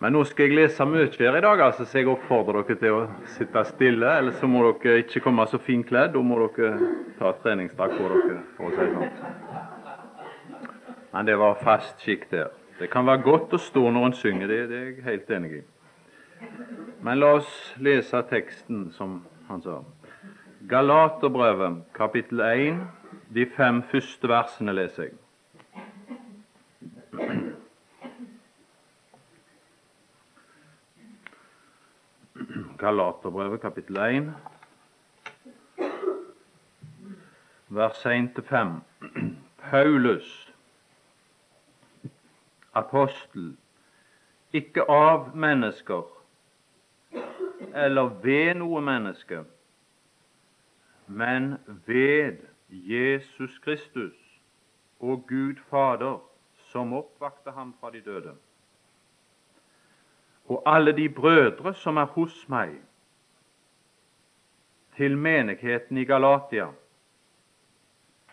Men nå skal jeg lese mye her i dag, altså, så jeg oppfordrer dere til å sitte stille. Eller så må dere ikke komme så finkledd. Da må dere ta treningsdrakt på dere, for å si det sånn. Men det var fast skikk der. Det kan være godt å stå når en synger, det, det er jeg helt enig i. Men la oss lese teksten som han sa. Galaterbrevet, kapittel 1, de fem første versene leser jeg. Galaterbrevet, kapittel 1, vers 1-5. Paulus, apostel, ikke av mennesker eller ved noe menneske, men ved Jesus Kristus og Gud Fader, som oppvakte ham fra de døde og alle de brødre som er hos meg, til menigheten i Galatia.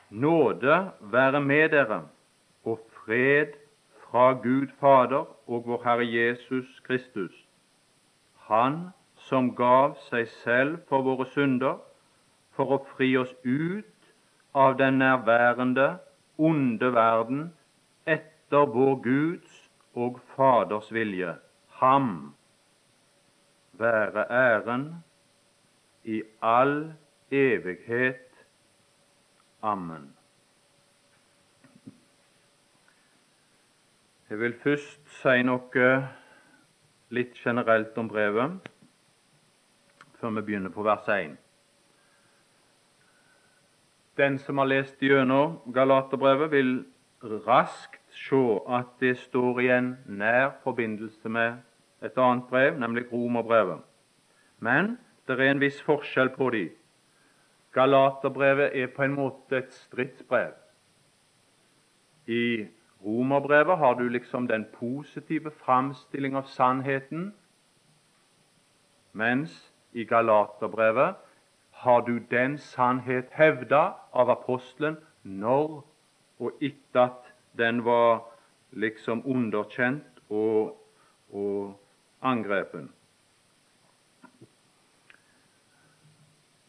Nåde være med dere og fred fra Gud Fader og vår Herre Jesus Kristus, Han som gav seg selv for våre synder, for å fri oss ut av den nærværende, onde verden etter vår Guds og Faders vilje Ham være æren i all evighet. Amen. Jeg vil først si noe litt generelt om brevet, før vi begynner på vers 1. Den som har lest gjennom Galaterbrevet, vil raskt se at det står i en nær forbindelse med et annet brev, nemlig Romerbrevet. Men det er en viss forskjell på de. Galaterbrevet er på en måte et stridsbrev. I Romerbrevet har du liksom den positive framstilling av sannheten, mens i Galaterbrevet har du den sannhet hevda av apostelen når og etter at den var liksom underkjent og, og angrepen.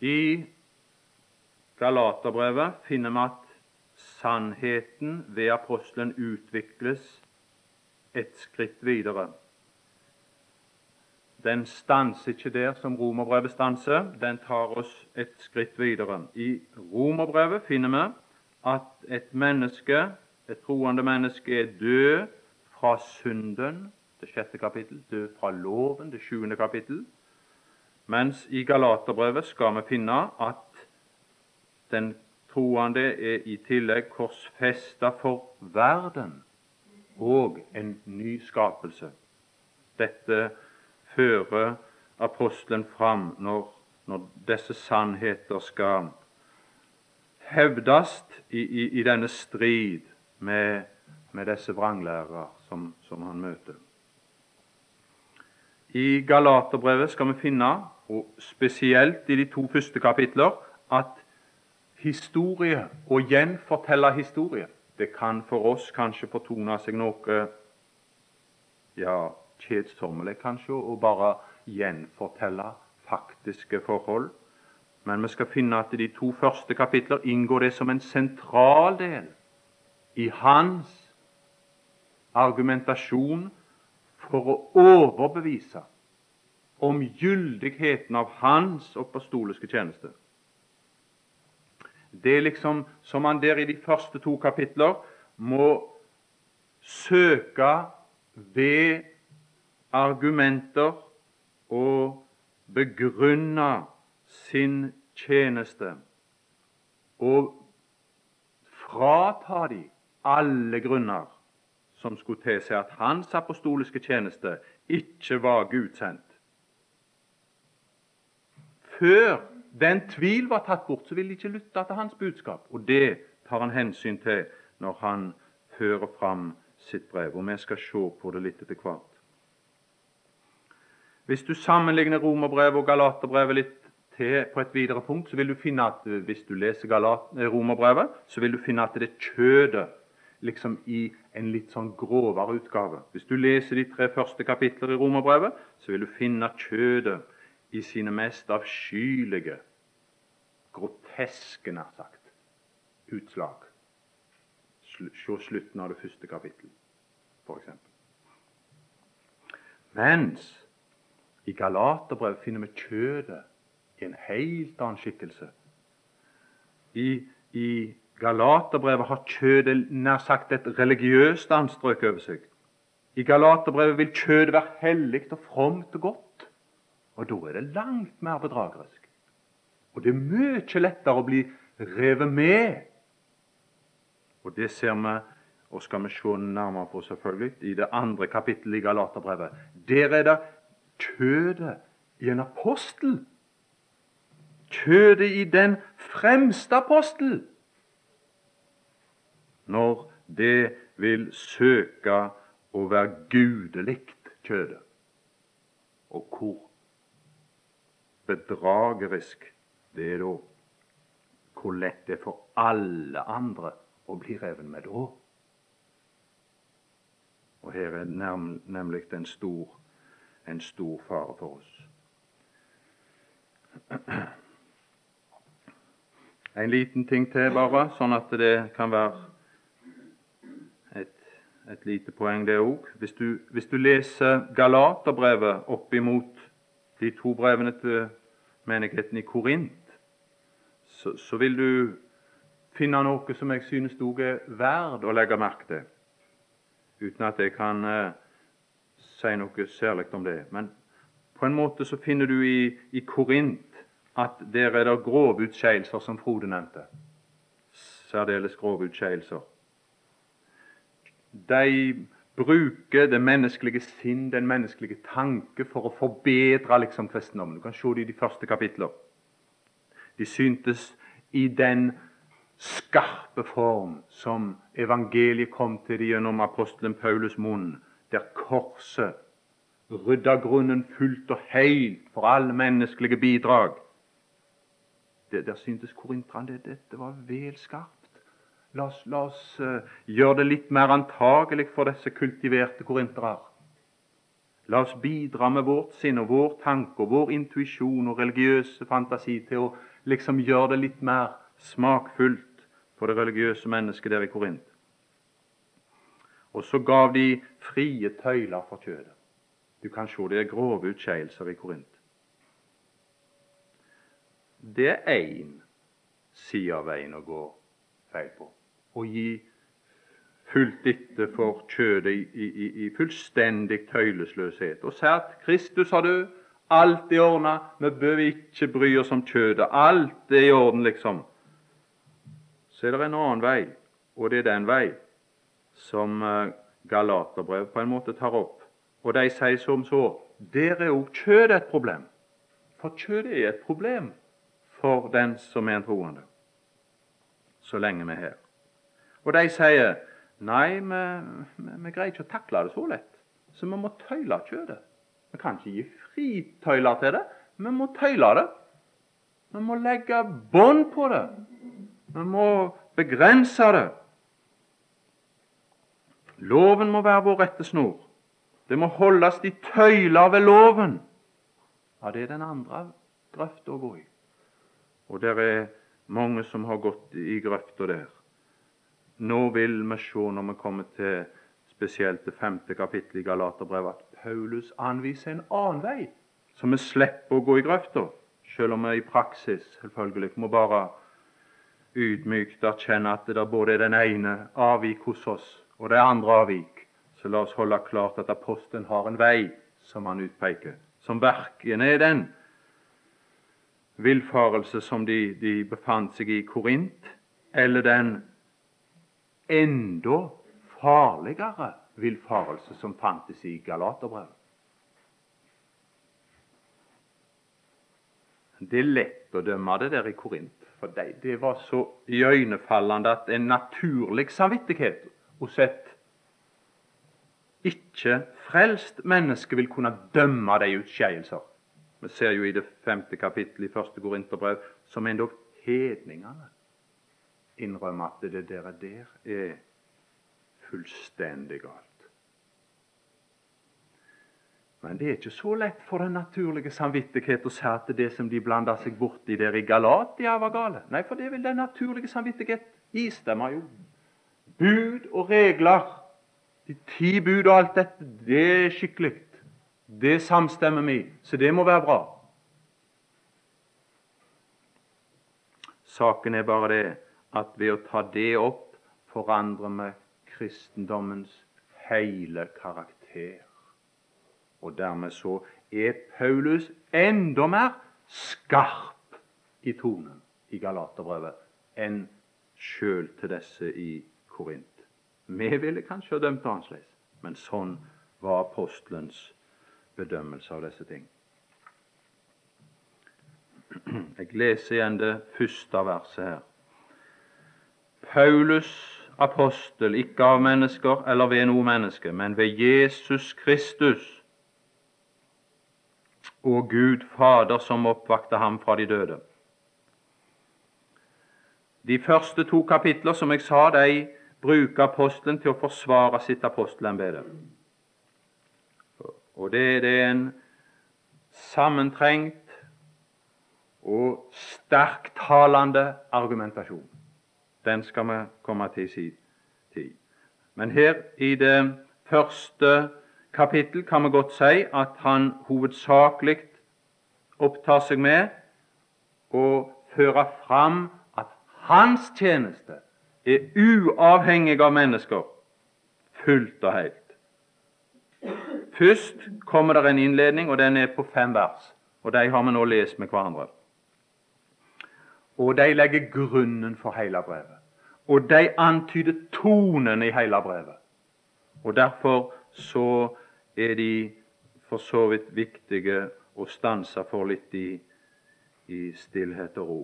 I Galaterbrevet finner vi at sannheten ved apostelen utvikles et skritt videre. Den stanser ikke der som romerbrevet stanser, den tar oss et skritt videre. I romerbrevet finner vi at et menneske, et troende menneske, er død fra synden det sjette kapittel, død fra loven, det sjuende kapittel. Mens i Galaterbrevet skal vi finne at den troende er i tillegg korsfesta for verden og en ny skapelse. Dette fører apostelen fram når, når disse sannheter skal hevdes i, i, i denne strid med, med disse vranglærere som, som han møter. I Galaterbrevet skal vi finne, og spesielt i de to første kapitler, at historie og gjenfortelle historie det kan for oss kanskje fortone seg noe ja, kjedsommelig, kanskje, å bare gjenfortelle faktiske forhold. Men vi skal finne at i de to første kapitler inngår det som en sentral del i hans argumentasjon for å overbevise om gyldigheten av hans apostoliske tjeneste. Det er liksom som han der i de første to kapitler må søke ved argumenter og begrunne sin tjeneste og frata de alle grunner som skulle tilsi at hans apostoliske tjeneste ikke var gudsendt. Før den tvil var tatt bort, så ville de ikke lytte til hans budskap. Og det tar han hensyn til når han fører fram sitt brev. Og vi skal se på det litt etter hvert. Hvis du sammenligner romerbrevet og galaterbrevet litt til på et videre punkt, så vil du finne at hvis du leser eh, romerbrevet, så vil du finne at det er kjødet liksom i en litt sånn grovere utgave. Hvis du leser de tre første kapitler i Romerbrevet, så vil du finne kjødet i sine mest avskyelige, groteske, nær sagt, utslag. Se slutten av det første kapittelet, f.eks. Mens i Galaterbrevet finner vi kjødet i en helt annen skikkelse. I, i Galaterbrevet har kjødet nær sagt et religiøst anstrøk over seg. I Galaterbrevet vil kjødet være hellig og fromt og godt. Og da er det langt mer bedragerisk. Og det er mye lettere å bli revet med. Og det ser vi, og skal vi se nærmere på, selvfølgelig, i det andre kapittelet i Galaterbrevet. Der er det kjødet i en apostel. Kjødet i den fremste apostel når det vil søke å være gudelikt kjødet. Og hvor bedragerisk det er da. Hvor lett det er for alle andre å bli revet med da. Og her er nem, nemlig en stor, en stor fare for oss. En liten ting til, bare, sånn at det kan være et lite poeng, det òg. Hvis, hvis, du leser Galaterbrevet opp imot de to brevene til menigheten i Korint, så, så vil du finne noe som jeg synes òg er verd å legge merke til, uten at jeg kan eh, si noe særlig om det. Men på en måte så finner du i, i Korint at der er det grove utskeielser, som Frode nevnte. Særdeles grove utskeielser. De bruker det menneskelige sinn, den menneskelige tanke, for å forbedre liksom kristendommen. Du kan se det i de første kapitler. De syntes i den skarpe form som evangeliet kom til dem gjennom apostelen Paulus' munn, der korset rydda grunnen fullt og helt for alle menneskelige bidrag. Der syntes korinterne det, dette var vel skarpt. La oss, la oss uh, gjøre det litt mer antagelig for disse kultiverte korintere. La oss bidra med vårt sinn og vår tanke og vår intuisjon og religiøse fantasi til å liksom gjøre det litt mer smakfullt for det religiøse mennesket der i Korint. Og så gav de frie tøyler for kjødet. Du kan se det er grove utskeielser i Korint. Det er én side av veien å gå feil på å gi fullt etter for kjødet i, i, i fullstendig tøylesløshet. Og sært Kristus har død, alt er ordna, vi bør ikke bry oss om kjødet. Alt er i orden, liksom. Så er det en annen vei, og det er den vei som Galaterbrevet på en måte tar opp. Og de sier som så der er òg kjødet et problem. For kjødet er et problem for den som er en troende, så lenge vi er her. Og de sier nei, vi, vi, greier ikke å takle det så lett, så vi må tøyle kjøttet. Vi kan ikke gi fritøyler til det, vi må tøyle det. Vi må legge bånd på det. Vi må begrense det. Loven må være vår rettesnor. Det må holdes i tøyler ved loven. Ja, det er den andre grøfta å gå i. Og det er mange som har gått i grøfta der. Nå vil vi se, når vi kommer til spesielt det femte kapittelet i Galaterbrevet, at Paulus anviser en annen vei, så vi slipper å gå i grøfta, selv om vi i praksis selvfølgelig må bare ydmykt erkjenne at det både er den ene avvik hos oss og det andre avvik. Så la oss holde klart at apostelen har en vei som han utpeker, som verken er den villfarelse som de, de befant seg i Korint, eller den enda farligere villfarelse som fantes i Galaterbrevet. Det er lett å dømme det der i Korint, for det, det var så iøynefallende at en naturlig samvittighet hos et ikke frelst menneske vil kunne dømme de utskeielser. Vi ser jo i det femte kapittelet i første Korinterbrev som endog hedningene innrømme at det der, der er fullstendig galt. Men det er ikke så lett for den naturlige samvittighet å si at det som de blanda seg borti der i Galatia, var gale. Nei, for det vil den naturlige samvittighet istemme jo. Bud og regler, de ti bud og alt dette, det er skikkelig. Det samstemmer vi, så det må være bra. Saken er bare det at ved å ta det opp forandrer vi kristendommens hele karakter. Og dermed så er Paulus enda mer skarp i tonen i Galaterbrevet enn sjøl til disse i Korint. Vi ville kanskje ha dømt annerledes, men sånn var apostelens bedømmelse av disse ting. Jeg leser igjen det første verset her. Paulus apostel, ikke av mennesker eller ved noe menneske, men ved Jesus Kristus og Gud Fader som oppvakte ham fra de døde. De første to kapitler, som jeg sa, de bruker apostelen til å forsvare sitt apostelembete. Og det, det er en sammentrengt og sterktalende argumentasjon. Den skal vi komme til i sin tid. Men her i det første kapittel kan vi godt si at han hovedsakelig opptar seg med å føre fram at hans tjeneste er uavhengig av mennesker, fullt og helt. Først kommer det en innledning, og den er på fem vers. Og De har vi nå lest med hverandre. Og de legger grunnen for hele brevet. Og de antyder tonen i hele brevet. Og Derfor så er de for så vidt viktige å stanse for litt i, i stillhet og ro.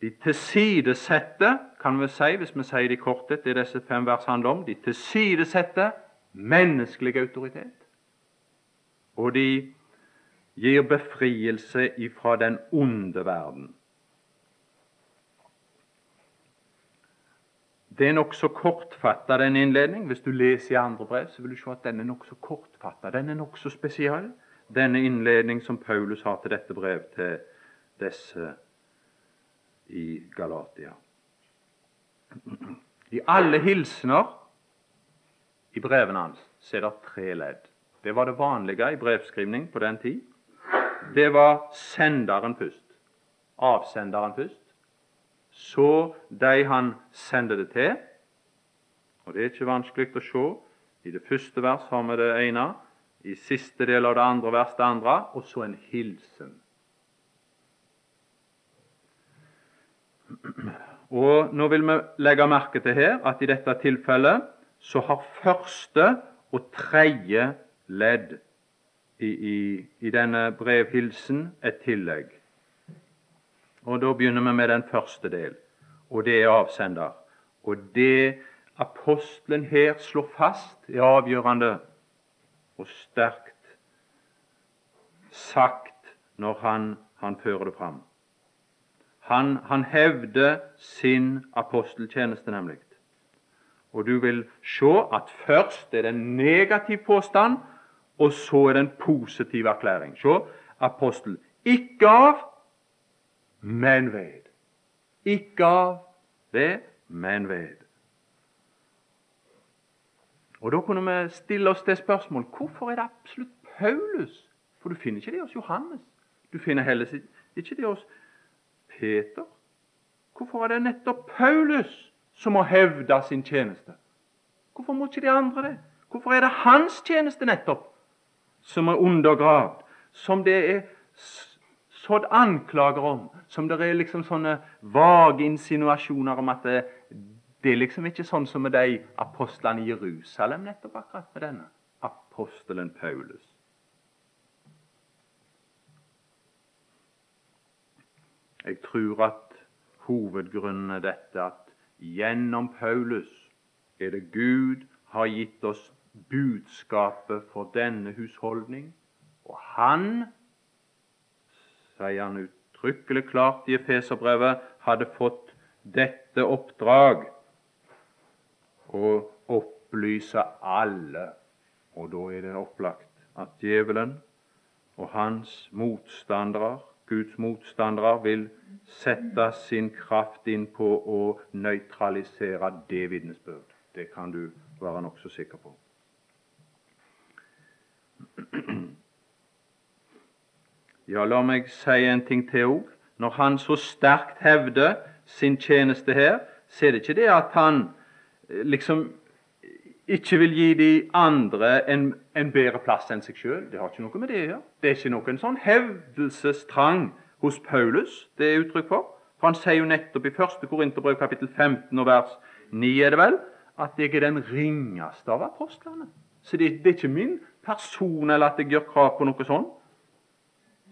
De tilsidesetter, kan vi si, hvis vi sier det i korthet, det disse fem vers handler om, de tilsidesetter menneskelig autoritet. Og de gir befrielse ifra den onde verden. Det er nokså kortfatta, den innledning. Hvis du leser i andre brev, så vil du se at den er nokså kortfatta. Den er nokså spesiell, denne innledning som Paulus har til dette brev til disse i Galatia. I alle hilsener i brevene hans er det tre ledd. Det var det vanlige i brevskrivning på den tid. Det var senderen først. Avsenderen først så de han sender det til. Og Det er ikke vanskelig å se. I det første vers har vi det ene, i siste del av det andre vers det andre, og så en hilsen. Og Nå vil vi legge merke til her at i dette tilfellet så har første og tredje ledd i, i, i denne brevhilsen et tillegg. Og Da begynner vi med den første del, og det er avsender. Og det apostelen her slår fast, er avgjørende og sterkt sagt når han, han fører det fram. Han, han hevder sin aposteltjeneste, nemlig. Og du vil se at først er det en negativ påstand, og så er det en positiv erklæring. Se, apostel ikke av men ved. Ikke av det, men ved. Og Da kunne vi stille oss det spørsmål hvorfor er det absolutt Paulus? For du finner ikke det hos Johannes. Du finner heller ikke det hos Peter. Hvorfor er det nettopp Paulus som må hevde sin tjeneste? Hvorfor må ikke de andre det? Hvorfor er det hans tjeneste nettopp som er undergravd, som det er sådd anklager om, som det er liksom sånne vage insinuasjoner om at det, det er liksom ikke sånn som med de apostlene i Jerusalem, nettopp akkurat med denne apostelen Paulus. Jeg tror at hovedgrunnen er dette at gjennom Paulus er det Gud har gitt oss budskapet for denne husholdning, og han sier han uttrykkelig klart i Efeserbrevet, hadde fått dette oppdrag å opplyse alle. Og da er det opplagt at djevelen og hans motstandere, Guds motstandere, vil sette sin kraft inn på å nøytralisere det vitnesbyrd. Det kan du være nokså sikker på. Ja, la meg si en ting til òg. Når han så sterkt hevder sin tjeneste her, så er det ikke det at han eh, liksom ikke vil gi de andre en, en bedre plass enn seg sjøl. Det har ikke noe med det å gjøre. Det er ikke noen sånn hevdelsestrang hos Paulus det er uttrykk for. For han sier jo nettopp i 1. Korinterbrev kapittel 15 og vers 9 er det vel, at jeg er den ringeste av apostlene. Så det, det er ikke min person eller at jeg gjør krav på noe sånt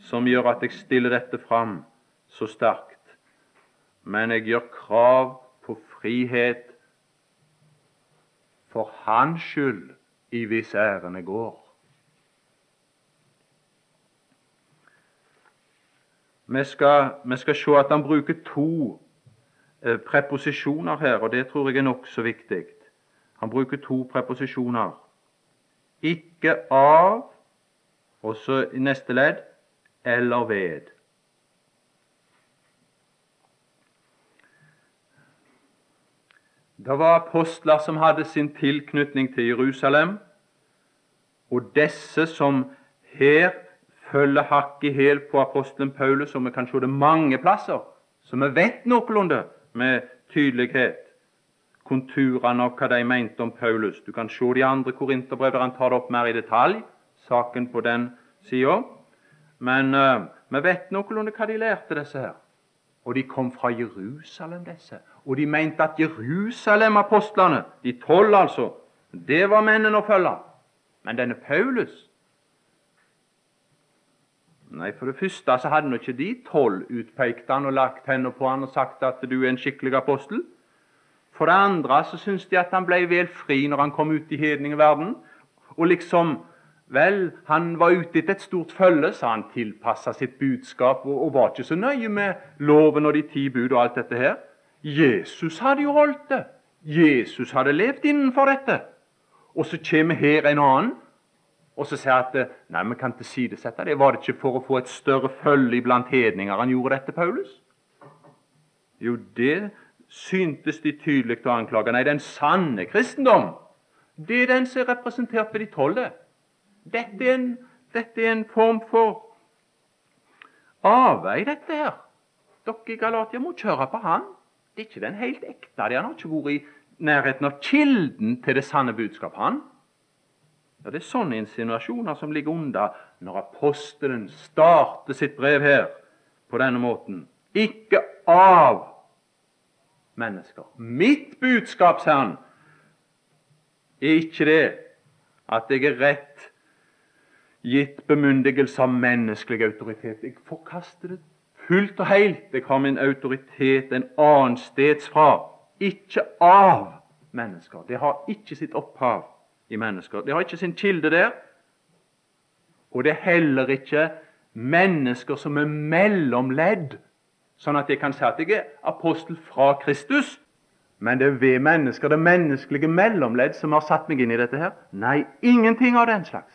som gjør at jeg stiller dette fram så sterkt. Men jeg gjør krav på frihet for hans skyld i hvis ærende går. Vi skal, vi skal se at han bruker to eh, preposisjoner her, og det tror jeg er nokså viktig. Han bruker to preposisjoner. Ikke av, og så i neste ledd eller ved. Det var apostler som hadde sin tilknytning til Jerusalem, og disse som her følger hakk i hæl på apostelen Paulus, og vi kan se det mange plasser, så vi vet noenlunde med tydelighet konturene av hva de mente om Paulus. Du kan se de andre korinterbrev der han tar det opp mer i detalj, saken på den sida. Men uh, vi vet noenlunde hva de lærte, disse her. Og de kom fra Jerusalem, disse. Og de mente at Jerusalem-apostlene, de tolv altså, det var mennene å følge. Men denne Paulus Nei, For det første så hadde nå ikke de tolv utpekt han og lagt hendene på han og sagt at du er en skikkelig apostel. For det andre så syntes de at han ble vel fri når han kom ut i hedningeverden. Og liksom Vel, han var ute etter et stort følge, så han tilpassa sitt budskap og, og, var ikke så nøye med loven og de ti bud og alt dette her. Jesus hadde jo holdt det. Jesus hadde levd innenfor dette. Og så kommer her en annen og så sier at nei, vi kan tilsidesette det. Var det ikke for å få et større følge blant hedninger han gjorde dette, Paulus? Jo, det syntes de tydelig å anklage. Nei, den sanne kristendom, det er den som er representert ved de tolv. Dette er en, dette er en form for avvei, dette her. Dere i Galatia må kjøre på han. Det er ikke den helt ekte. De har ikke vært i nærheten av kilden til det sanne budskap. Han. Ja, Det er sånne insinuasjoner som ligger under når apostelen starter sitt brev her på denne måten. Ikke av mennesker. Mitt budskap, sier han, er ikke det at jeg er rett gitt bemyndigelse av menneskelig autoritet. Jeg forkaster det fullt og helt. Jeg har min autoritet en annen steds fra, ikke av mennesker. Det har ikke sitt opphav i mennesker. Det har ikke sin kilde der. Og det er heller ikke mennesker som er mellomledd, sånn at jeg kan si at jeg er apostel fra Kristus. Men det er ved mennesker, det menneskelige mellomledd, som har satt meg inn i dette her. Nei, ingenting av den slags.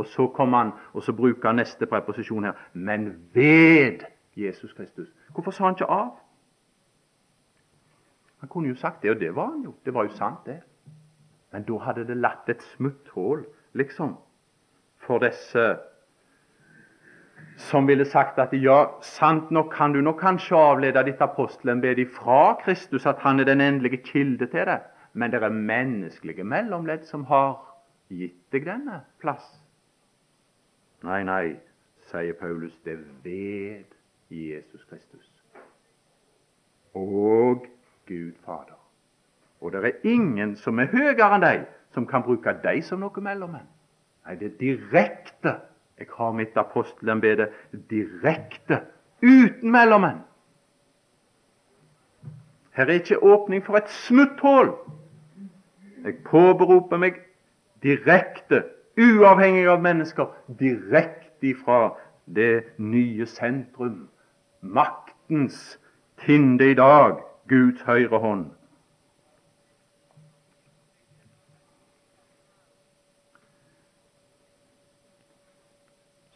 Og så kommer han, og så bruker han neste preposisjon her. Men ved Jesus Kristus. Hvorfor sa han ikke av? Han kunne jo sagt det, og det var han jo. Det var jo sant, det. Men da hadde det latt et smutthull, liksom, for disse som ville sagt at ja, sant nok kan du nok kanskje avlede ditt apostelembete fra Kristus, at han er den endelige kilde til det, men det er menneskelige mellomledd som har gitt deg denne plass. Nei, nei, sier Paulus, det er ved Jesus Kristus og Gud Fader. Og det er ingen som er høyere enn deg, som kan bruke deg som noe mellommenn. Nei, det er direkte. Jeg har mitt apostelembete direkte, uten mellommenn. Her er ikke åpning for et smutthull. Jeg påberoper meg direkte uavhengig av mennesker, direkte ifra det nye sentrum, maktens tinde i dag, Guds høyre hånd.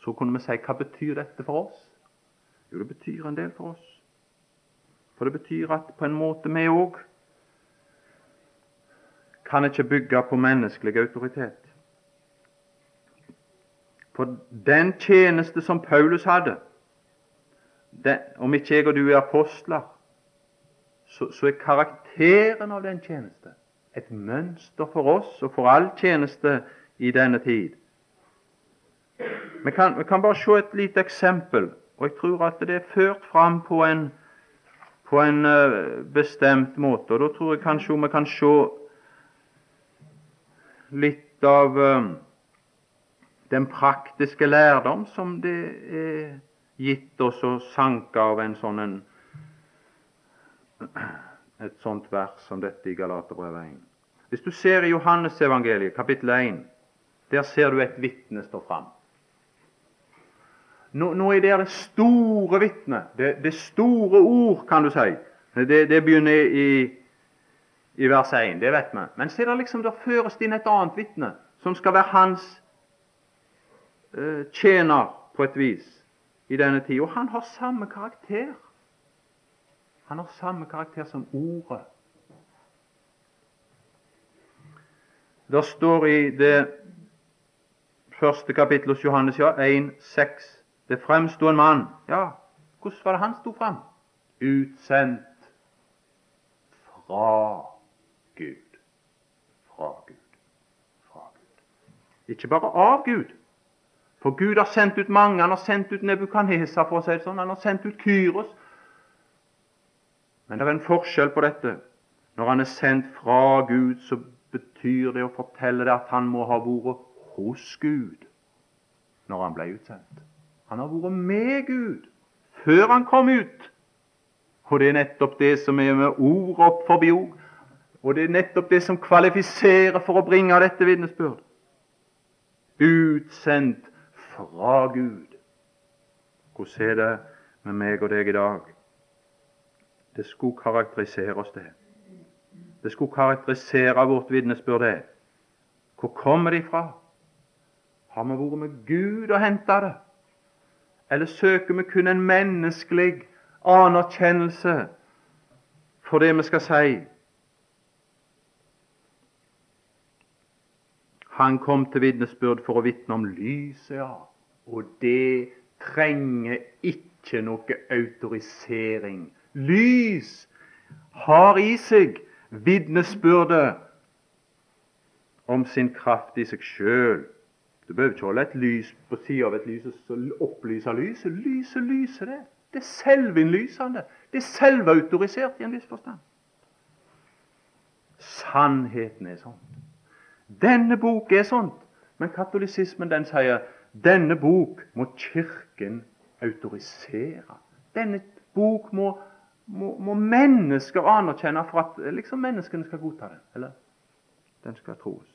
Så kunne vi si hva betyr dette for oss? Jo, det betyr en del for oss. For det betyr at på en måte vi òg kan ikke bygge på menneskelig autoritet. For den tjeneste som Paulus hadde, den, om ikke jeg og du er apostler, så, så, er karakteren av den tjeneste et mønster for oss og for all tjeneste i denne tid. Vi kan, vi kan bare se et lite eksempel, og jeg tror at det er ført fram på en, på en uh, bestemt måte. og Da tror jeg kanskje vi kan se litt av uh, den praktiske lærdom som det er gitt oss å sanke av en sånn en, et sånt vers som dette i Galaterbrevet 1. Hvis du ser i Johannesevangeliet kapittel 1, der ser du et vitne stå fram. Nå, nå er det det store vitnet, det, det, store ord, kan du si. Det, det begynner i, i vers 1, det vet vi. Men så er det liksom, der føres det inn et annet vitne, som skal være hans tjener på et vis i denne tid. Og han har samme karakter. Han har samme karakter som Ordet. Det står i det første kapittelet hos Johannes ja, 1,6 Det fremsto en mann. Ja, hvordan var det han sto fram? Utsendt fra Gud. Fra Gud. Fra Gud. Ikke bare av Gud, for Gud har sendt ut mange. Han har sendt ut Nebukadnesa, for å si det sånn. Han har sendt ut Kyros. Men det er en forskjell på dette. Når han er sendt fra Gud, så betyr det å fortelle det at han må ha vært hos Gud når han ble utsendt. Han har vært med Gud før han kom ut. Og det er nettopp det som er med ord opp forbi ord. Og det er nettopp det som kvalifiserer for å bringe dette vitnesbyrd. Utsendt fra Gud. Hvordan er det med meg og deg i dag? Det skulle karakterisere oss, det. Det skulle karakterisere vårt vitnesbyrd, det. Hvor kommer det ifra? Har vi vært med Gud og henta det? Eller søker vi kun en menneskelig anerkjennelse for det vi skal si? Han kom til vitnesbyrd for å vitne om lyset, ja. Og det trenger ikke noe autorisering. Lys har i seg vitnesbyrdet om sin kraft i seg sjøl. Du behøver ikke holde et lys på sida av et lys og opplyse lyset. Lyset lyser, det. Det er selvinnlysende. Det er selvautorisert i en viss forstand. Sannheten er sånn. Denne bok er sånt. Men katolisismen den sier denne bok må Kirken autorisere. Denne bok må, må, må mennesker anerkjenne for at liksom menneskene skal godta den. Eller den skal troes.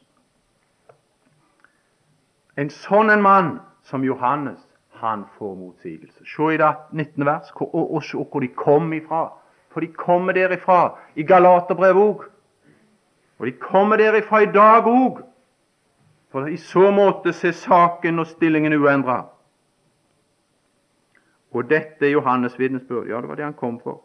En sånn en mann som Johannes, han får motsigelse. Se i det 19. vers, og, og, og se hvor de kom ifra. For de kommer derifra i Galaterbrevet òg. Og de kommer derifra i dag òg. For i så måte ser saken og stillingen uendra. Og dette er Johannes' vitnesbyrd. Ja, det var det han kom for.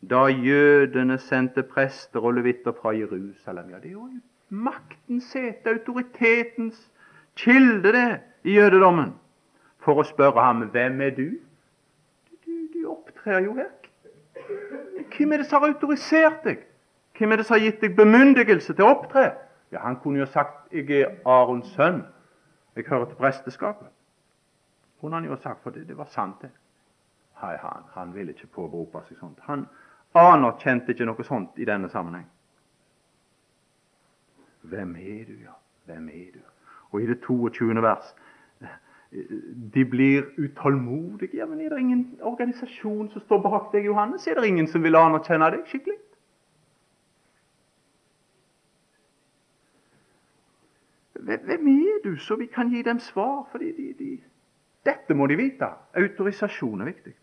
Da jødene sendte prester og levitter fra Jerusalem. Ja, det er jo maktens sete, autoritetens kilde, det, i jødedommen. For å spørre ham hvem er du? Du, du opptrer jo her. Hvem er det som har autorisert deg? Hvem er det som har gitt deg bemyndigelse til å opptre? Ja, Han kunne jo sagt 'Jeg er Arons sønn. Jeg hører til presteskapet'. Kunne han jo sagt, for det, det var sant, det. Hei, han, han ville ikke påberope seg sånt. Han anerkjente ikke noe sånt i denne sammenheng. Hvem er du, ja? Hvem er du? Og i det 22. vers de blir utålmodige. Ja, men Er det ingen organisasjon som står bak deg, Johannes? Er det ingen som vil anerkjenne deg skikkelig? Hvem og vi kan gi dem svar? Fordi de, de, dette må de vite. Autorisasjon er viktig.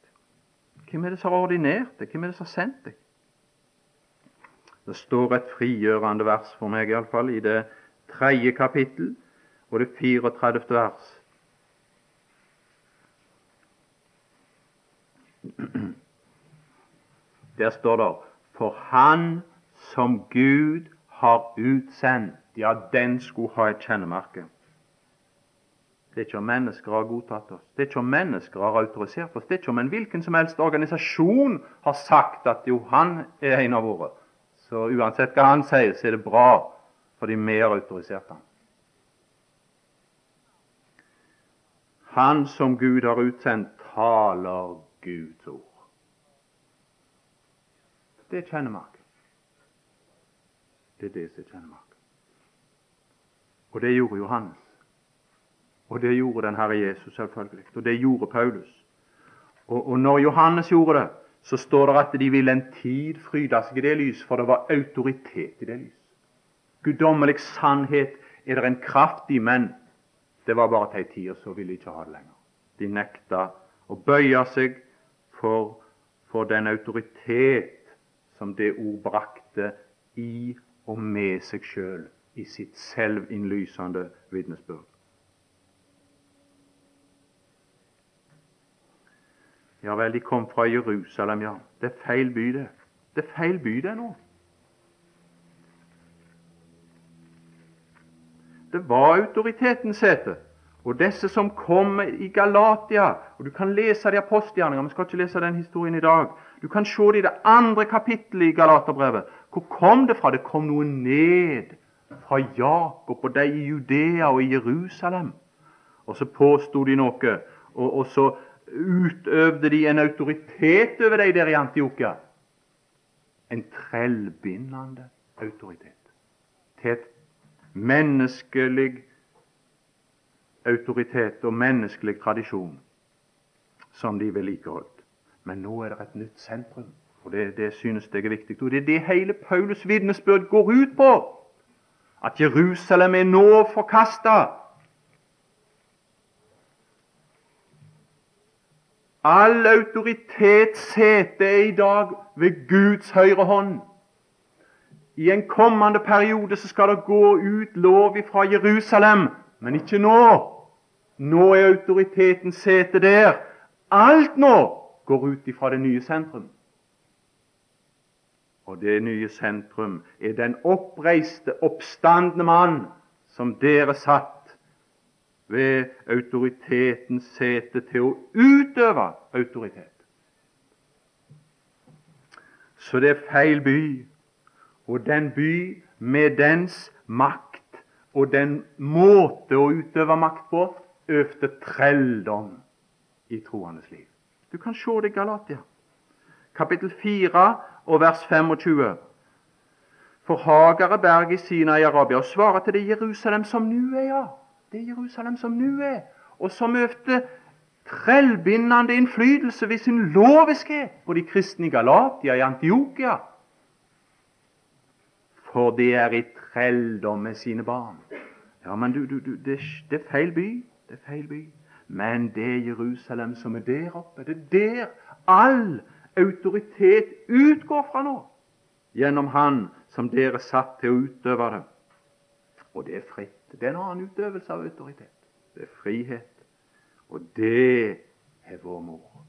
Hvem er det som har ordinert det? Hvem er det som har sendt deg? Det står et frigjørende vers for meg, iallfall, i det tredje kapittel og det 34. vers. Der står det For han som Gud har utsendt, ja, den skulle ha et kjennemerke. Det er ikke om mennesker har godtatt oss, det er ikke om mennesker har autorisert oss, det er ikke om en hvilken som helst organisasjon har sagt at jo, han er en av våre. Så uansett hva han sier, så er det bra, fordi vi har autorisert ham. Han som Gud har utsendt, taler Guds ord. Det er kjennemark. Det er det som er kjennemark. Og det gjorde Johannes. Og det gjorde den Herre Jesus, selvfølgelig. Og det gjorde Paulus. Og, og når Johannes gjorde det, så står det at de ville en tid fryde seg i det lys, for det var autoritet i det lys. Guddommelig sannhet er det en kraft i, men det var bare til ei tid, og så ville de ikke ha det lenger. De nekta å bøye seg for, for den autoritet som det ord brakte i og med seg sjøl i sitt selvinnlysende vitnesbyrd. Ja vel, de kom fra Jerusalem, ja. Det er feil by, det. Det er feil by, det nå. Det var autoritetens sete. Og disse som kom i Galatia og Du kan lese de apostelgjerningene, vi skal ikke lese den historien i dag. Du kan se det i det andre kapittelet i Galaterbrevet. Hvor kom det fra? Det kom noe ned fra Jakob og de i Judea og i Jerusalem. Og så påsto de noe, og, og så utøvde de en autoritet over dem der i Antiokia. En trellbindende autoritet til et menneskelig autoritet og menneskelig tradisjon som de vedlikeholdt. Men nå er det et nytt sentrum, og det, det synes jeg er viktig. Og Det er det hele Paulus' vitnesbyrd går ut på. At Jerusalem er nå forkasta. All autoritet er i dag ved Guds høyre hånd. I en kommende periode så skal det gå ut lov fra Jerusalem, men ikke nå. Nå er autoriteten sete der. Alt nå går ut ifra det nye sentrum. Og det nye sentrum er den oppreiste, oppstandende mann som dere satt ved autoritetens sete til å utøve autoritet. Så det er feil by, og den by med dens makt og den måte å utøve makt på øvde trelldom i troendes liv. Du kan se det i Galatia, kapittel 4 og vers 25. For Hagare berg i Sina i Arabia og svarer til det Jerusalem som nå er, ja. Det er Jerusalem som nå er, og som øvde trellbindende innflytelse ved sin loviskhet på de kristne i Galatia, i Antiokia. For det er i trelldom med sine barn. Ja, men du, du, du det, det er feil by. Det er feil by. Men det er Jerusalem som er der oppe. Det er der all autoritet utgår fra nå. Gjennom Han som dere satt til å utøve det. Og det er fritt. Det er en annen utøvelse av autoritet. Det er frihet. Og det er vår mor.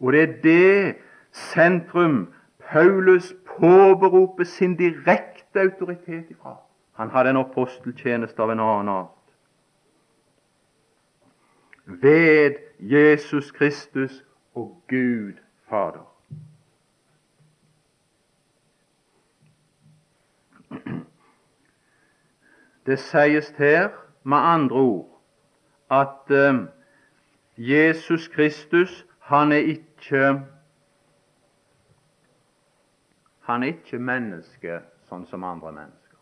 Og det er det sentrum Paulus påberoper sin direkte autoritet ifra. Han hadde en aposteltjeneste av en annen art ved Jesus Kristus og Gud Fader. Det sies her med andre ord at eh, Jesus Kristus han er ikke han er ikke menneske sånn som andre mennesker.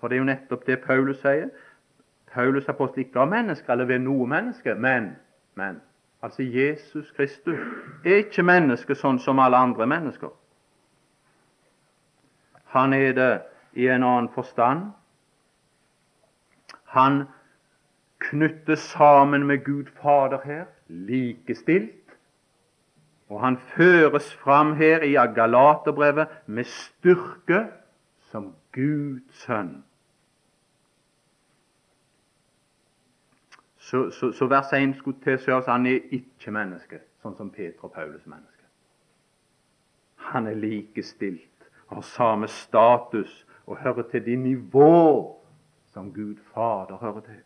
For det er jo nettopp det Paulus sier. Paulus apostel ikke av mennesker eller ved noe menneske, men, men altså Jesus Kristus er ikke menneske sånn som alle andre mennesker. Han er det i en annen forstand. Han knyttes sammen med Gud Fader her, likestilt. Og han føres fram her i Agalaterbrevet med styrke som Guds sønn. så, så, så vers 1 skulle tilsi oss han er ikke menneske, sånn som Peter og Paulus er menneske. Han er likestilt, har samme status og hører til de nivå som Gud Fader hører til.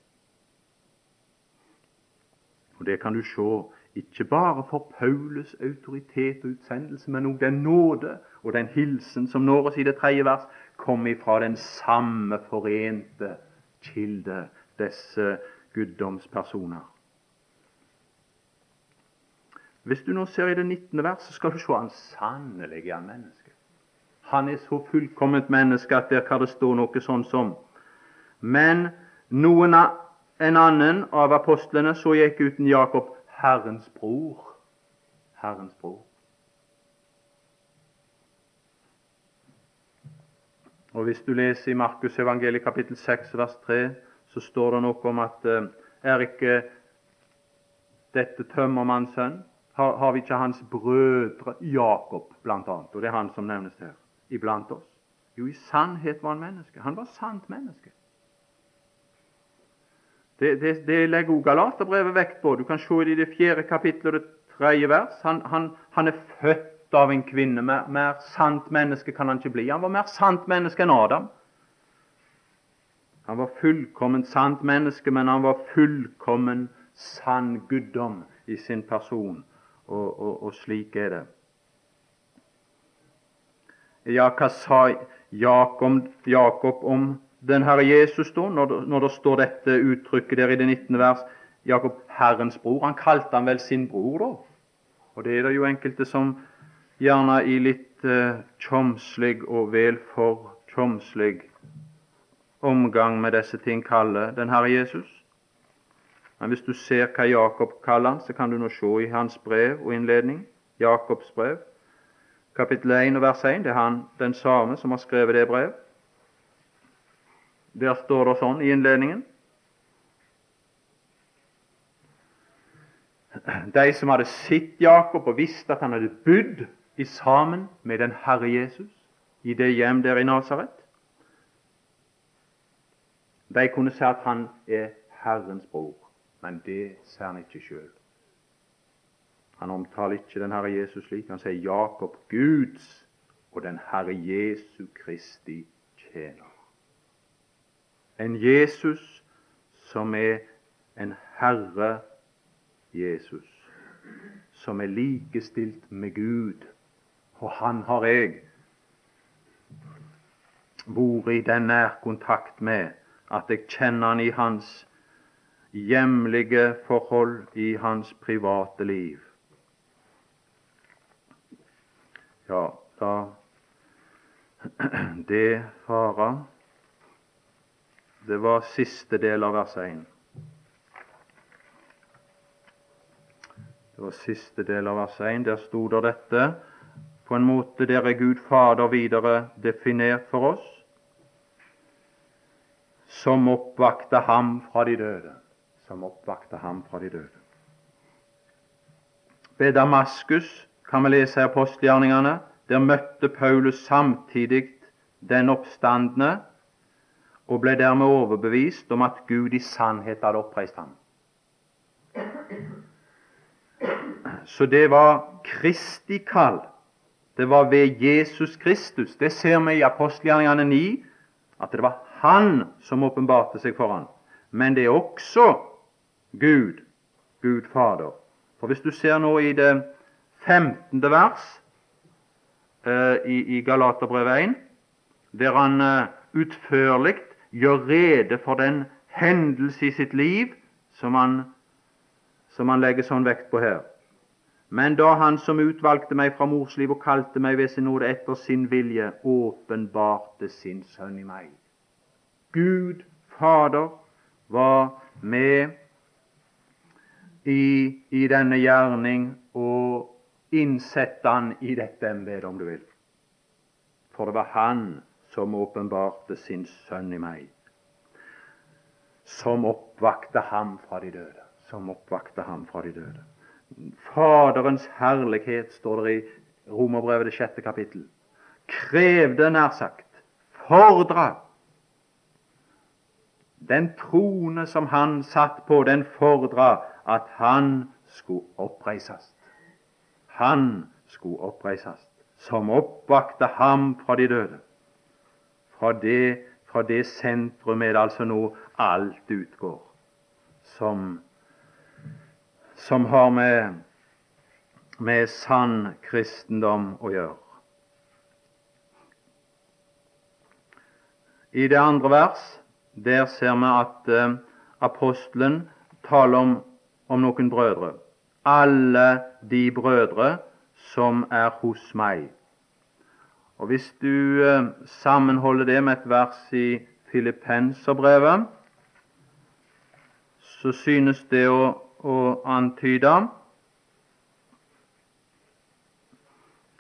Og Det kan du se ikke bare for Paulus autoritet og utsendelse, men òg den nåde og den hilsen som når oss i det tredje vers, kom ifra den samme forente kilde, disse guddomspersoner. Hvis du nå ser i det 19. vers, skal du se han sannelig er menneske. Han er så fullkomment menneske at der kan det stå noe sånn som Men noen av, en annen av apostlene så gikk uten Jakob, Herrens bror. Herrens bror. Og Hvis du leser i Markus evangeliet kapittel 6 vers 3, så står det noe om at eh, er ikke dette tømmermannens sønn? Har, har, vi ikke hans brødre Jakob, blant annet? Og det er han som nevnes her. Iblant oss. Jo, i sannhet var han menneske. Han var sant menneske. Det, det, det legger også Galaterbrevet vekt på. Du kan se det i det fjerde kapittelet og det tredje vers. Han, han, han er født av en kvinne. Mer, mer, sant menneske kan han ikke bli. Han var mer sant menneske enn Adam. Han var fullkomment sant menneske, men han var fullkommen sann guddom i sin person. Og, og, og slik er det. Ja, hva sa Jakob, Jakob om den Herre Jesus, da, når det, når det står dette uttrykket der i det 19. vers? Jakob, Herrens bror. Han kalte han vel sin bror, da. Og det er det jo enkelte som gjerne i litt eh, tjomslig og vel for tjomslig omgang med disse ting kaller den Herre Jesus. Men hvis du ser hva Jakob kaller han, så kan du nå se i hans brev og innledning, Jakobs brev, kapittel 1 og vers 1. Det er han den samme som har skrevet det brev. Der står det sånn i innledningen De som hadde sett Jakob og visste at han hadde bodd i sammen med den Herre Jesus i det hjem der i Nasaret. De kunne si at han er Herrens bror, men det ser han ikke sjøl. Han omtaler ikke den Herre Jesus slik. Han sier Jakob Guds og den Herre Jesu Kristi tjener. En Jesus som er en Herre Jesus, som er likestilt med Gud og han har jeg vært i den nærkontakt med at jeg kjenner han i hans hjemlige forhold, i hans private liv. Ja, da Det fara Det var siste del av vers 1. Det var siste del av vers 1. Der sto det dette på en måte der er Gud Fader videre definert for oss, som oppvakte ham fra de døde. Som oppvakte ham fra de døde. Ved Damaskus kan vi lese i apostelgjerningene. Der møtte Paulus samtidig den oppstandende og ble dermed overbevist om at Gud i sannhet hadde oppreist ham. Så det var Kristi kall det var ved Jesus Kristus. Det ser vi i apostelgjerningene 9, at det var Han som åpenbarte seg for ham. Men det er også Gud, Gud Fader. For hvis du ser nå i det 15. vers uh, i, i Galaterbrevet 1, der han uh, utførlig gjør rede for den hendelse i sitt liv som han, som han legger sånn vekt på her. Men da Han som utvalgte meg fra mors liv og kalte meg ved sin nåde etter sin vilje, åpenbarte sin sønn i meg. Gud Fader var med i, i denne gjerning og innsette han i dette embetet, om du vil. For det var Han som åpenbarte sin sønn i meg, som oppvakte ham fra de døde. Som oppvakte ham fra de døde. Faderens herlighet, står det i Romerbrevet det sjette kapittel, krevde, nær sagt, fordra Den trone som han satt på, den fordra at han skulle oppreises. Han skulle oppreises, som oppvakte ham fra de døde. Fra det, fra det sentrum er det altså nå alt utgår, som, som har med, med sann kristendom å gjøre. I det andre vers der ser vi at eh, apostelen taler om, om noen brødre. Alle de brødre som er hos meg. Og Hvis du eh, sammenholder det med et vers i Filippenserbrevet, så synes det å, å antyde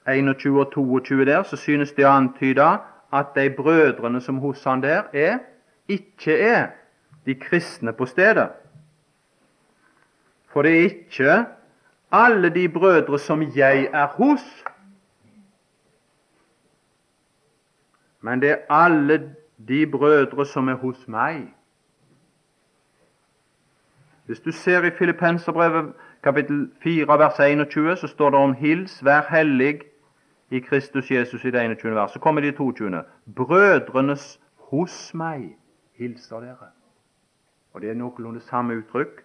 21 og 22 der, så synes det å antyde at de brødrene som hos han der, er, ikke er de kristne på stedet. For det er ikke alle de brødre som jeg er hos, men det er alle de brødre som er hos meg. Hvis du ser i Filippenserbrevet kapittel 4 vers 21, så står det om hils, vær hellig i Kristus Jesus i det 21. vers. Så kommer de 22. Brødrenes hos meg hilser dere. Og Det er noenlunde samme uttrykk.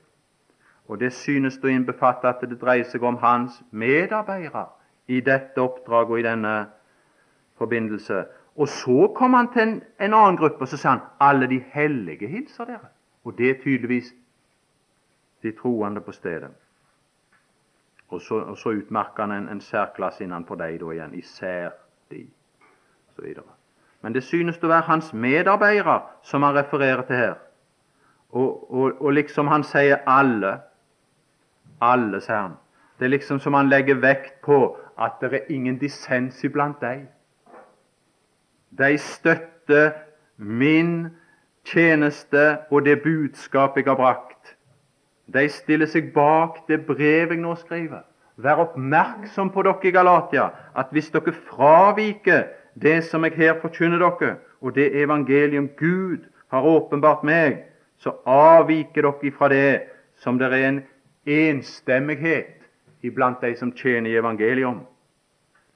Og Det synes å innbefatte at det dreier seg om hans medarbeidere i dette oppdraget og i denne forbindelse. Og så kom han til en, en annen gruppe og så sa han, alle de hellige hilser dere. Og det er tydeligvis de troende på stedet. Og så, og så utmerker han en, en særklasse innenfor deg da igjen. Især de, osv. Men det synes å være hans medarbeidere som han refererer til her. Og, og, og liksom han sier 'alle'. Alle, sier han. Det er liksom som han legger vekt på at det er ingen dissens iblant deg. De støtter min tjeneste og det budskap jeg har brakt. De stiller seg bak det brev jeg nå skriver. Vær oppmerksom på dere i Galatia, at hvis dere fraviker det som jeg her forkynner dere, og det evangelium Gud har åpenbart meg, så avviker dere ifra det som det er en enstemmighet iblant de som tjener i evangelium.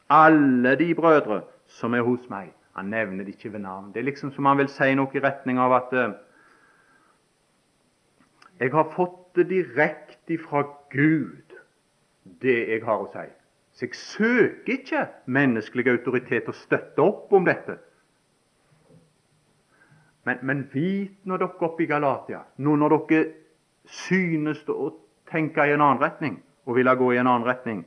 Alle de brødre som er hos meg. Han nevner det ikke ved navn. Det er liksom som han vil si noe i retning av at uh, jeg har fått det direkte fra Gud, det jeg har å si. Så jeg søker ikke menneskelig autoritet og støtte opp om dette. Men, men vit når dere oppe i Galatia, nå når dere synes å tenke i en annen retning og ville gå i en annen retning,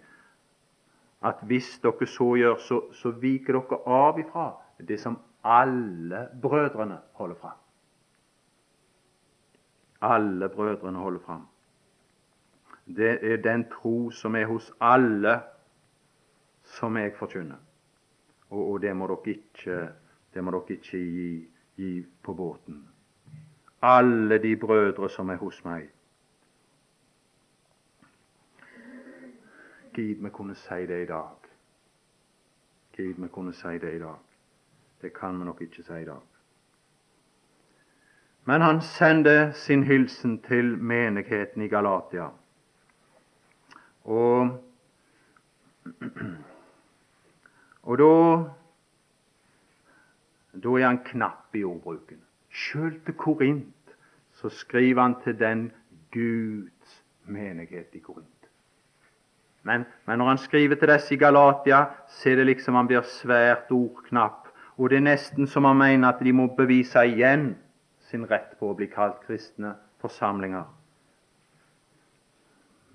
at hvis dere så gjør, så, så viker dere av ifra det som alle brødrene holder fram. Alle brødrene holder fram. Det er den tro som er hos alle som jeg forkynner. Og, og det må dere ikke, må dere ikke gi, gi på båten. Alle de brødre som er hos meg. Gid vi kunne si det i dag. Gid vi kunne si det i dag. Det kan vi nok ikke si i dag. Men han sender sin hilsen til menigheten i Galatia. Og og da da er han knapp i ordbruken. Sjøl til Korint så skriver han til den Guds menighet i Korint. Men, men, når han skriver til disse i Galatia, så er det liksom han blir svært ordknapp. Og det er nesten som han mener at de må bevise igjen sin rett på å bli kalt kristne forsamlinger.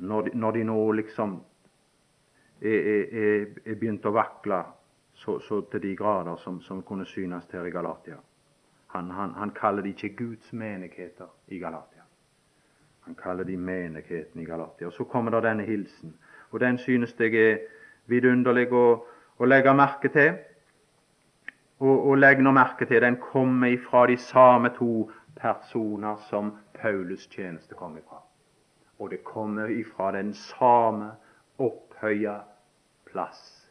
Når de, når de nå liksom er, er, er begynt å vakle så, så til de grader som, som, kunne synes her i Galatia. Han, han, han kaller de ikke Guds menigheter i Galatia. Han kaller de menigheten i Galatia. Og Så kommer det denne hilsen. Og Den synes jeg er vidunderlig å, å legge merke til. Og, og legg nå merke til den kommer ifra de samme to personer som Paulus tjeneste kom ifra. Og det kommer ifra den samme opphøya plass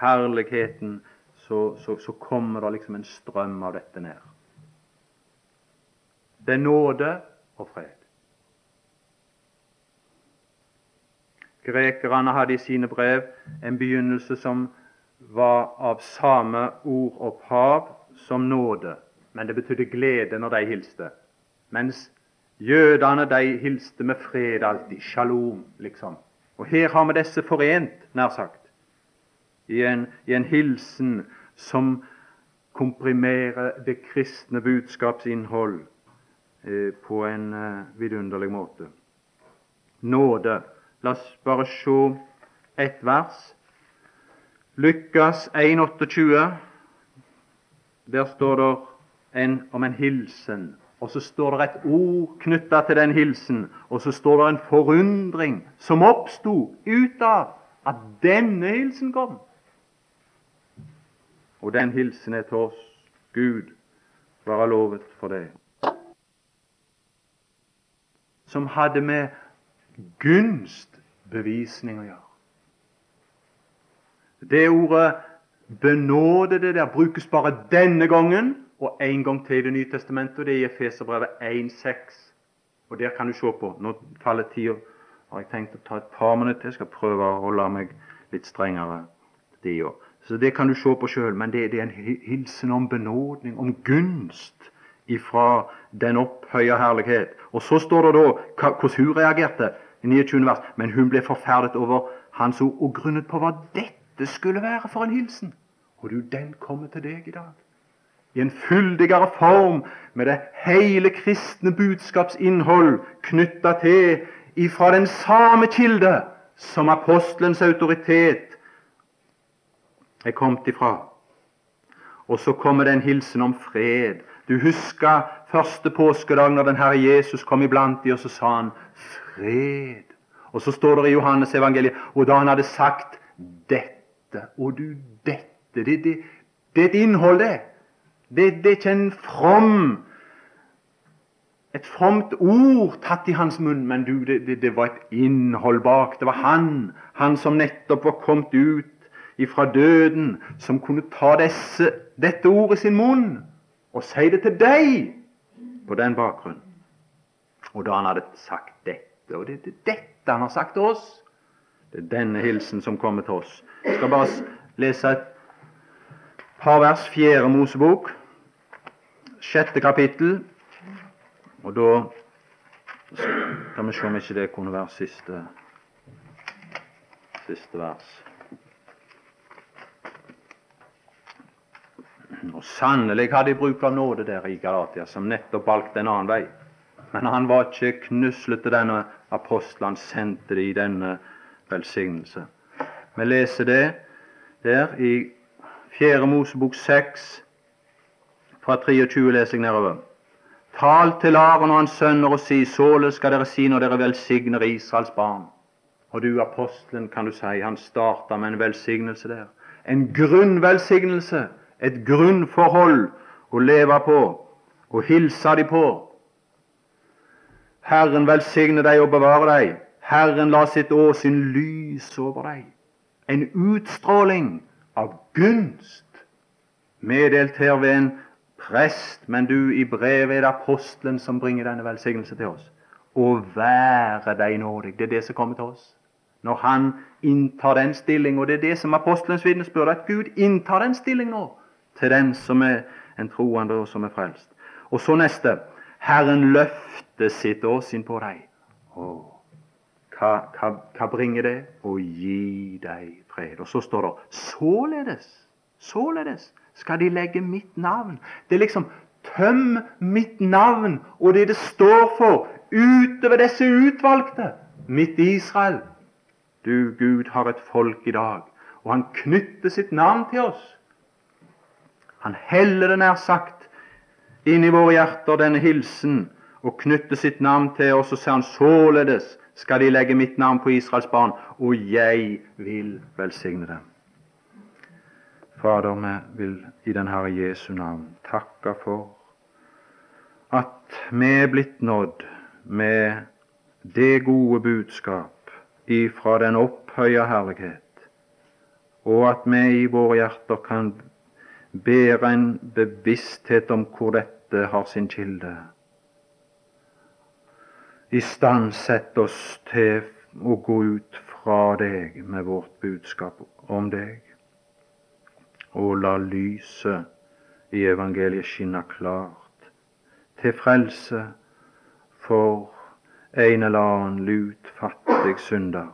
herligheten, så, så, så kommer det liksom en strøm av dette ned. Det er nåde og fred. Grekerne hadde i sine brev en begynnelse som var av samme ordopphav som nåde, men det betydde glede når de hilste. Mens jødene de hilste med fred alltid. Shalom, liksom. Og her har vi disse forent, nær sagt, i en, i en hilsen som komprimerer det kristne budskapsinnhold eh, på en eh, vidunderlig måte. Nåde. La oss bare se ett vers. Lukas 1,28. Der står det en, om en hilsen. Og så står det et ord knytta til den hilsen. Og så står det en forundring som oppsto ut av at denne hilsen kom. Og den hilsen er til oss. Gud være lovet for det. Som hadde med gunstbevisning å gjøre. Det ordet 'benådede' der brukes bare denne gangen og en gang til i Det nye testamentet, og det er i Efeserbrevet 1,6. Og Der kan du se på. Nå faller tida. Har jeg tenkt å ta et par minutter. Jeg skal prøve å holde meg litt strengere. Det Så det kan du se på sjøl. Men det, det, er en hilsen om benådning, om gunst ifra den opphøya herlighet. Og så står det da hvordan hun reagerte i 29. vers. Men hun ble forferdet over hans ord og grunnet på hva dette skulle være for en hilsen. Og du, den kommer til deg i dag i en fyldigere form med det hele kristne budskapsinnhold knytta til ifra den samme kilde som apostelens autoritet er kommet ifra. Og så kommer det en hilsen om fred. Du husker første påskedag når den Herre Jesus kom iblant de, og så sa han fred. Og så står det i Johannes evangeliet, og da han hadde sagt dette Og du, dette Det, det, det er et innhold, det. Det, det er ikke en from et fromt ord tatt i hans munn, men du, det, det, det, var et innhold bak. Det var han, han som nettopp var kommet ut ifra døden, som kunne ta disse, dette ordet i sin munn og si det til deg på den bakgrunn. Og da han hadde sagt dette, og det er dette han har sagt til oss, det er denne hilsen som kommer til oss. Jeg skal bare lese et par vers, fjerde Mosebok sjette kapittel. Og da kan vi se om ikke det kunne være siste, siste vers. Og Sannelig hadde de bruk av nåde der i Galatia, som nettopp valgte en annen vei. Men han var ikke knuslete, denne apostelen. Sendte det i denne velsignelse. Vi leser det der i Fjerde Mosebok 6, fra 23 leser jeg nedover. Tal til Aron og hans sønner og si, således skal dere si når dere velsigner Israels barn. Og du, apostelen, kan du si, han starta med en velsignelse der. En grunnvelsignelse, et grunnforhold å leve på og hilse de på. Herren velsigne deg og bevare deg. Herren la sitt åsyn lys over deg. En utstråling av gunst, meddelt her ved en prest, men du, i brevet er det apostelen som bringer denne velsignelse til oss. Å være deg nådig. Det er det som kommer til oss. Når han inntar den stilling, og det er det som apostelens vitnesbyrd at Gud inntar den stilling nå til den som er en troende og som er frelst. Og så neste. Herren løfter sitt åsyn på deg. Å, hva, hva, hva bringer det? Å gi deg fred. Og så står det således, således skal de legge mitt navn. Det er liksom Tøm mitt navn og det det står for, utover disse utvalgte, mitt Israel. Du, Gud, har et folk i dag, og han knytter sitt navn til oss. Han heller det nær sagt inn i våre hjerter, denne hilsen, og knytter sitt navn til oss, og sier han således skal de legge mitt navn på Israels barn, og jeg vil velsigne dem. Fader, vi vil i den Herre Jesu navn takke for at vi er blitt nådd med det gode budskap ifra den opphøya herlighet, og at vi i våre hjerter kan bære en bevissthet om hvor dette har sin kilde. Istandsett oss til å gå ut fra deg med vårt budskap om deg, og la lyset i evangeliet skinne klart til frelse for en eller annen lut fattig synder,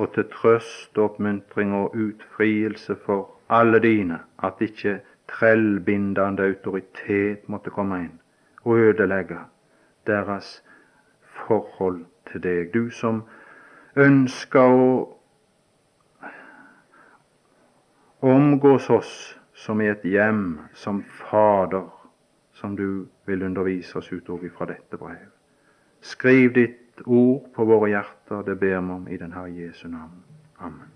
og til trøst, oppmuntring og utfrielse for alle dine, at ikke trellbindende autoritet måtte komme inn og ødelegge deres forhold til deg. Du som ønsker å omgås oss som i et hjem, som Fader, som du vil undervise oss utover fra dette brev. Skriv ditt ord på våre hjerter, det ber vi om i den Herre Jesu navn. Amen.